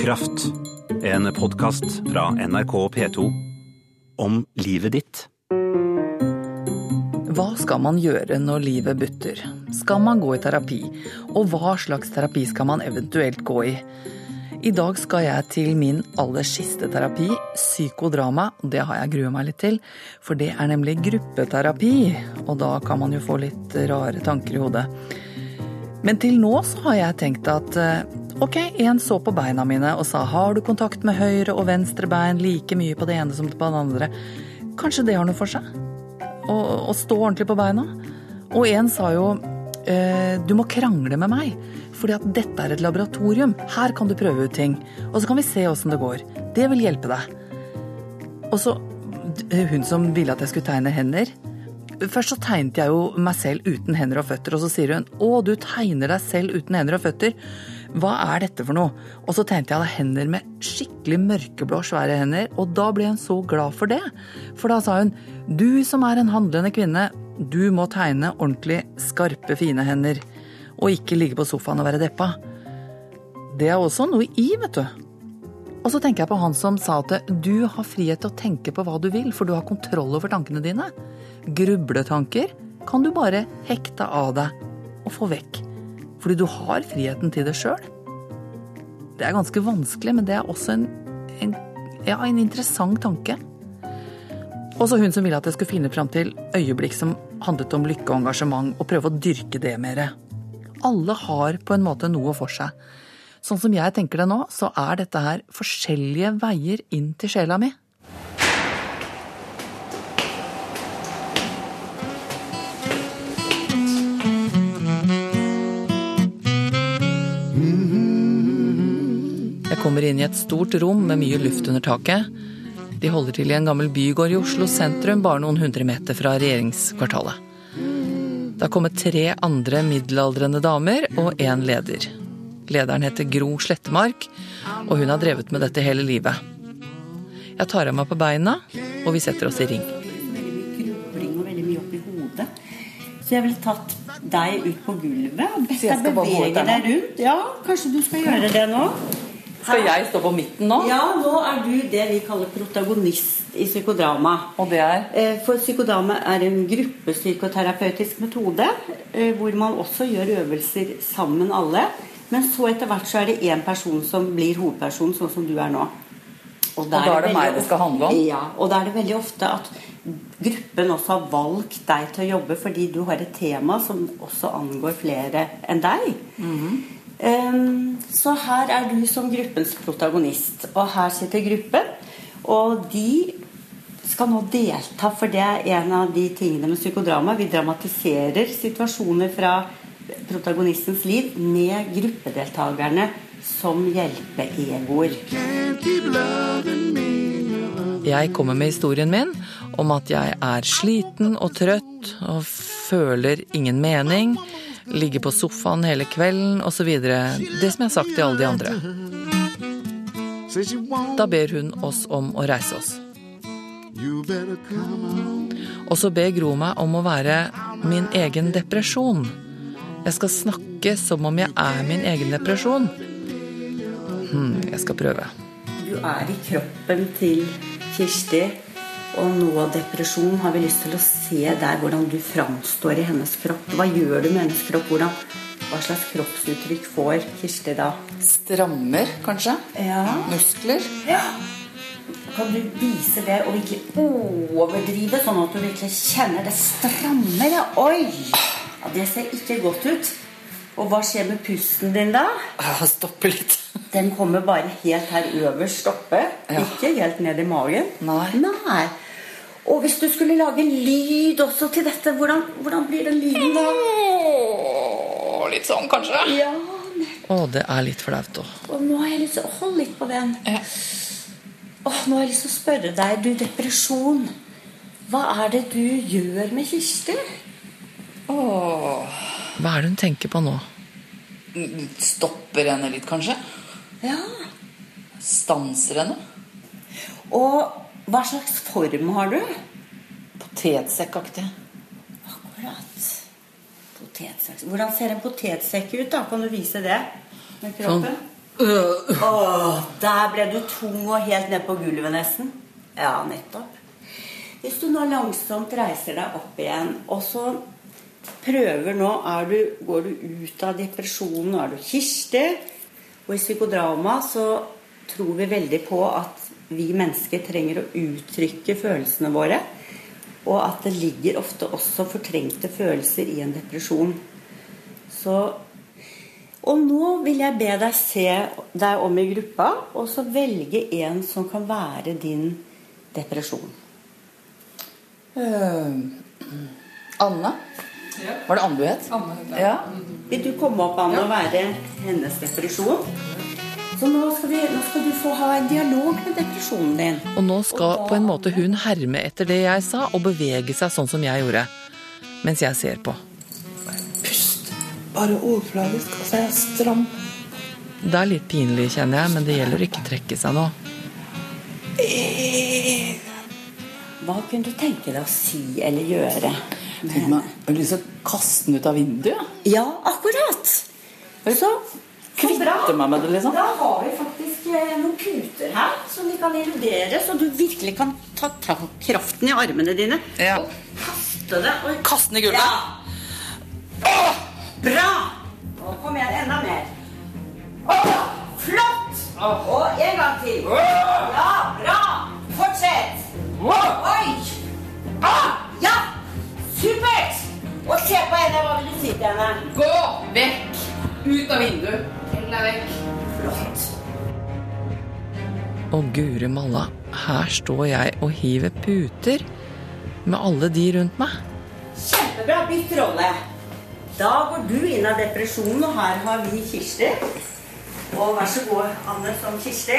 Kraft. En podkast fra NRK P2 om livet ditt. Hva skal man gjøre når livet butter? Skal man gå i terapi? Og hva slags terapi skal man eventuelt gå i? I dag skal jeg til min aller siste terapi, psykodrama. Det har jeg grua meg litt til, for det er nemlig gruppeterapi. Og da kan man jo få litt rare tanker i hodet. Men til nå så har jeg tenkt at eh, ok, en så på beina mine og sa har du kontakt med høyre og venstre bein like mye på det ene som på det andre? Kanskje det har noe for seg? Å stå ordentlig på beina? Og en sa jo eh, du må krangle med meg, fordi at dette er et laboratorium. Her kan du prøve ut ting. Og så kan vi se åssen det går. Det vil hjelpe deg. Og så hun som ville at jeg skulle tegne hender. Først så tegnet jeg jo meg selv uten hender og føtter, og så sier hun å, du tegner deg selv uten hender og føtter. Hva er dette for noe? Og så tegnet jeg da hender med skikkelig mørkeblå, svære hender, og da ble hun så glad for det. For da sa hun du som er en handlende kvinne, du må tegne ordentlig skarpe, fine hender. Og ikke ligge på sofaen og være deppa. Det er også noe i, vet du. Og så tenker jeg på han som sa at du har frihet til å tenke på hva du vil, for du har kontroll over tankene dine. Grubletanker kan du bare hekte av deg og få vekk. Fordi du har friheten til det sjøl. Det er ganske vanskelig, men det er også en, en, ja, en interessant tanke. Også hun som ville at jeg skulle finne fram til øyeblikk som handlet om lykke og engasjement, og prøve å dyrke det mer. Alle har på en måte noe for seg. Sånn som jeg tenker det nå, så er dette her forskjellige veier inn til sjela mi. Kommer inn i et stort rom med mye luft under taket. De holder til i en gammel bygård i Oslo sentrum, bare noen hundre meter fra regjeringskvartalet. Det har kommet tre andre middelaldrende damer og én leder. Lederen heter Gro Slettemark, og hun har drevet med dette hele livet. Jeg tar av meg på beina, og vi setter oss i ring. Så jeg ville tatt deg ut på gulvet og bedt jeg deg bevege deg rundt. Ja, kanskje du skal gjøre det nå? Skal jeg stå på midten nå? Ja, nå er du det vi kaller protagonist i psykodrama. Og det er Eh, For psykodrama er en gruppepsykoterapeutisk metode eh, hvor man også gjør øvelser sammen alle. Men så etter hvert så er det én person som blir hovedperson, sånn som du er nå. Og, da er det meg det skal handle om? Ja, og da er det veldig ofte at gruppen også har valgt deg til å jobbe fordi du har et tema som også angår flere enn deg. Mhm. Em, så her er du som gruppens protagonist, og her sitter gruppen. Og de skal nå delta, for det er en av de tingene med psykodrama. Vi dramatiserer situasjoner fra protagonistens liv med gruppedeltakerne som hjelpeegoer. Jeg kommer med historien min om at jeg er sliten og trøtt og føler ingen mening, ligger på sofaen hele kvelden osv. Det som jeg har sagt til alle de andre. Da ber hun oss om å reise oss. Og så ber Gro meg om å være min egen depresjon. Jeg skal snakke som om jeg er min egen depresjon. Hm, jeg skal prøve. Du er i kroppen til Kirsti, og nå depresjon har vi lyst til å se der hvordan du framstår i hennes kropp. Hva gjør du med hennes kropp? Hvordan, hva slags kroppsuttrykk får Kirsti da? Strammer, kanskje? Ja. Muskler? Ja. Kan du vise det og virkelig overdrive, sånn at du virkelig kjenner det strammer? Ja. Oi! Ja, det ser ikke godt ut. Og hva skjer med pusten din da? Stopper litt. Den kommer bare helt her øverst oppe. Ja. Ikke helt ned i magen. Nei. Nei. Og hvis du skulle lage lyd også til dette, hvordan, hvordan blir den lyden da? Litt sånn, kanskje? Ja, Å, det er litt flaut òg. og nå har jeg lyst til å holde litt på den. Åh, nå har jeg lyst til å spørre deg, du depresjon. Hva er det du gjør med Kirsti? Hva er det hun tenker på nå? Stopper henne litt, kanskje? Ja. Stanser henne? Og hva slags form har du? Potetsekkaktig. Akkurat. Potetsekk. Hvordan ser en potetsekk ut, da? Kan du vise det med Sånn kroppen? Åh, der ble du tung og helt ned på gulvet nesten. Ja, nettopp. Hvis du nå langsomt reiser deg opp igjen, og så prøver nå er du, Går du ut av depresjonen, er du Kirsti. Og i psykodrama så tror vi veldig på at vi mennesker trenger å uttrykke følelsene våre. Og at det ligger ofte også fortrengte følelser i en depresjon. Så og nå vil jeg be deg se deg om i gruppa, og så velge en som kan være din depresjon. Uh, Anne? Var det Anne du het? Anne Ja, jeg. Ja. Vil du komme opp, Anne, og være hennes depresjon? Så nå skal, vi, nå skal du få ha en dialog med depresjonen din. Og nå skal på en måte hun herme etter det jeg sa, og bevege seg sånn som jeg gjorde. Mens jeg ser på. Pust. Bare overfladisk. Altså, jeg er stram. Det er litt pinlig, kjenner jeg, men det gjelder å ikke trekke seg nå. Hva kunne du tenke deg å si eller gjøre? Tenk meg, Jeg har lyst til å kaste den ut av vinduet. Ja, akkurat! Så, så bra. Kvitte meg med det, liksom. Da har vi faktisk eh, noen puter her som vi kan illudere, så du virkelig kan ta, ta kraften i armene dine Ja. og kaste det. Og... Kaste den i gulvet. Ja. Åh, bra! Og kom igjen, enda mer. Åh, flott! Og en gang til. Ja, bra! Av vinduet. Hell deg vekk. Flott. Og guri malla, her står jeg og hiver puter med alle de rundt meg. Kjempebra. Bytt rolle. Da går du inn av depresjonen, og her har vi Kirsti. Og vær så god, Anne, som Kirsti.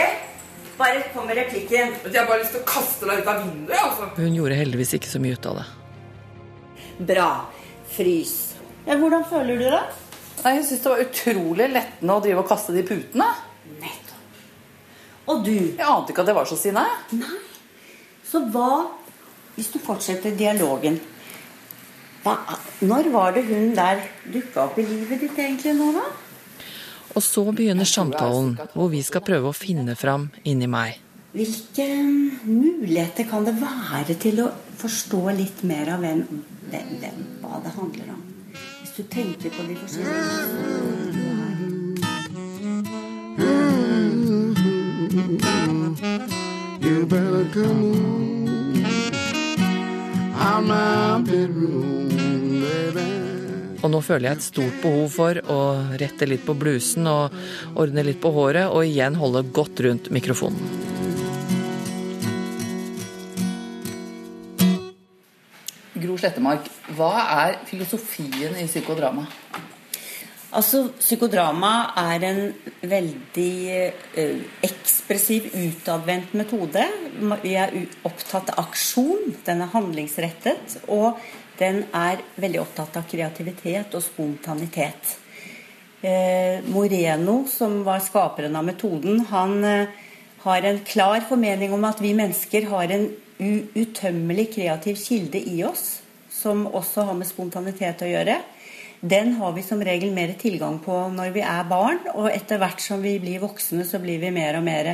Bare kom med replikken. Jeg har bare lyst til å kaste deg ut av vinduet. altså. Hun gjorde heldigvis ikke så mye ut av det. Bra. Frys. Ja, hvordan føler du det? Nei, Jeg syns det var utrolig lettende å drive og kaste de putene. Nettopp. Og du? Jeg ante ikke at det var så sinna. jeg. Nei. Så hva Hvis du fortsetter dialogen hva, Når var det hun der dukka opp i livet ditt egentlig nå, da? Og så begynner samtalen, hvor vi skal prøve å finne fram inni meg. Hvilke muligheter kan det være til å forstå litt mer av hvem, hvem, hvem hva det handler om? Hvis du tenker på de forskjellige You better come out my bedroom, baby. Og nå føler jeg et stort behov for å rette litt på blusen og ordne litt på håret, og igjen holde godt rundt mikrofonen. Gro Slettemark, hva er filosofien i psykodrama? Altså, Psykodrama er en veldig eh, ekspressiv, utadvendt metode. Vi er opptatt av aksjon. Den er handlingsrettet. Og den er veldig opptatt av kreativitet og spontanitet. Eh, Moreno, som var skaperen av metoden, han eh, har en klar formening om at vi mennesker har en utømmelig kreativ kilde i oss, som også har med spontanitet å gjøre. Den har vi som regel mer tilgang på når vi er barn, og etter hvert som vi blir voksne, så blir vi mer og mer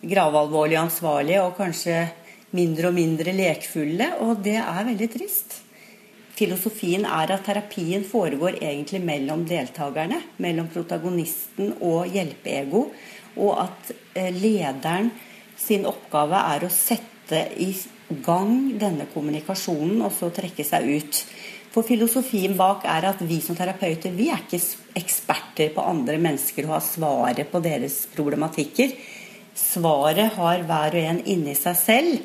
gravalvorlig ansvarlige og kanskje mindre og mindre lekfulle, og det er veldig trist. Filosofien er at terapien foregår egentlig mellom deltakerne, mellom protagonisten og hjelpeego, og at eh, lederen sin oppgave er å sette i gang denne kommunikasjonen og så trekke seg ut. For filosofien bak er at vi som terapeuter vi er ikke eksperter på andre mennesker og har svaret på deres problematikker. Svaret har hver og en inni seg selv.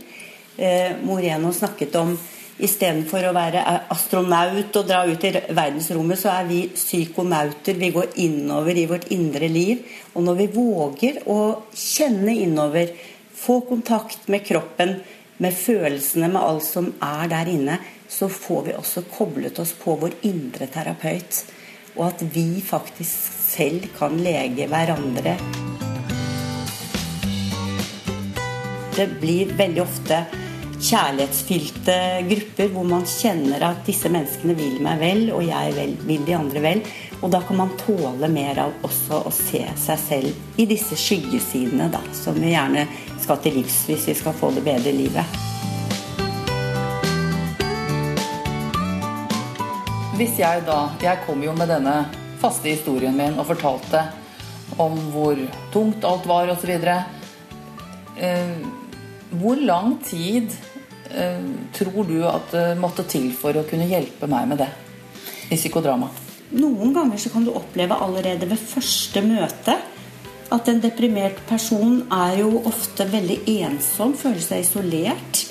Eh, Moreno snakket om istedenfor å være astronaut og dra ut i verdensrommet, så er vi psykonauter. Vi går innover i vårt indre liv. Og når vi våger å kjenne innover, få kontakt med kroppen, med følelsene, med alt som er der inne, så får vi også koblet oss på vår indre terapeut. Og at vi faktisk selv kan lege hverandre. Det blir veldig ofte kjærlighetsfylte grupper hvor man kjenner at disse menneskene vil meg vel, og jeg vel, vil de andre vel. Og da kan man tåle mer av også å se seg selv i disse skyggesidene, da, som vi gjerne skal til livs hvis vi skal få det bedre i livet. Hvis jeg da Jeg kom jo med denne faste historien min og fortalte om hvor tungt alt var osv. Eh, hvor lang tid eh, tror du at det måtte til for å kunne hjelpe meg med det i psykodrama? Noen ganger så kan du oppleve allerede ved første møte at en deprimert person er jo ofte veldig ensom, føler seg isolert.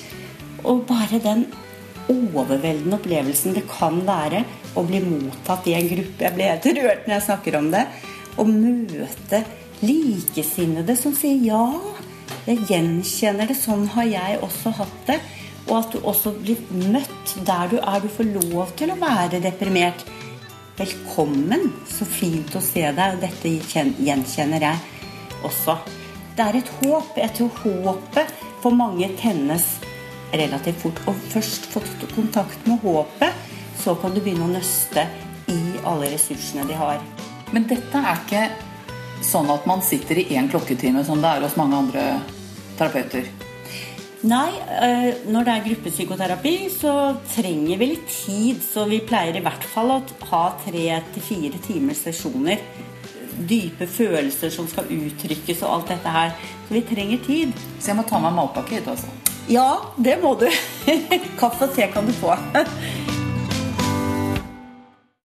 Og bare den overveldende opplevelsen det kan være å bli mottatt i en gruppe Jeg blir helt rørt når jeg snakker om det. Å møte likesinnede som sier ja. Jeg gjenkjenner det. Sånn har jeg også hatt det. Og at du også blir møtt der du er. Du får lov til å være deprimert. Velkommen. Så fint å se deg. Dette gjenkjenner jeg også. Det er et håp. Jeg tror håpet for mange tennes relativt fort. Og først fått kontakt med håpet, så kan du begynne å nøste i alle ressursene de har. Men dette er ikke sånn at man sitter i én klokketime som det er hos mange andre terapeuter. Nei, eh, når det er gruppepsykoterapi, så trenger vi litt tid. Så vi pleier i hvert fall å ha tre til fire timers sesjoner. Dype følelser som skal uttrykkes og alt dette her. Så vi trenger tid. Så jeg må ta meg matpakke hit, altså. Ja, det må du. Kaffe og te kan du få.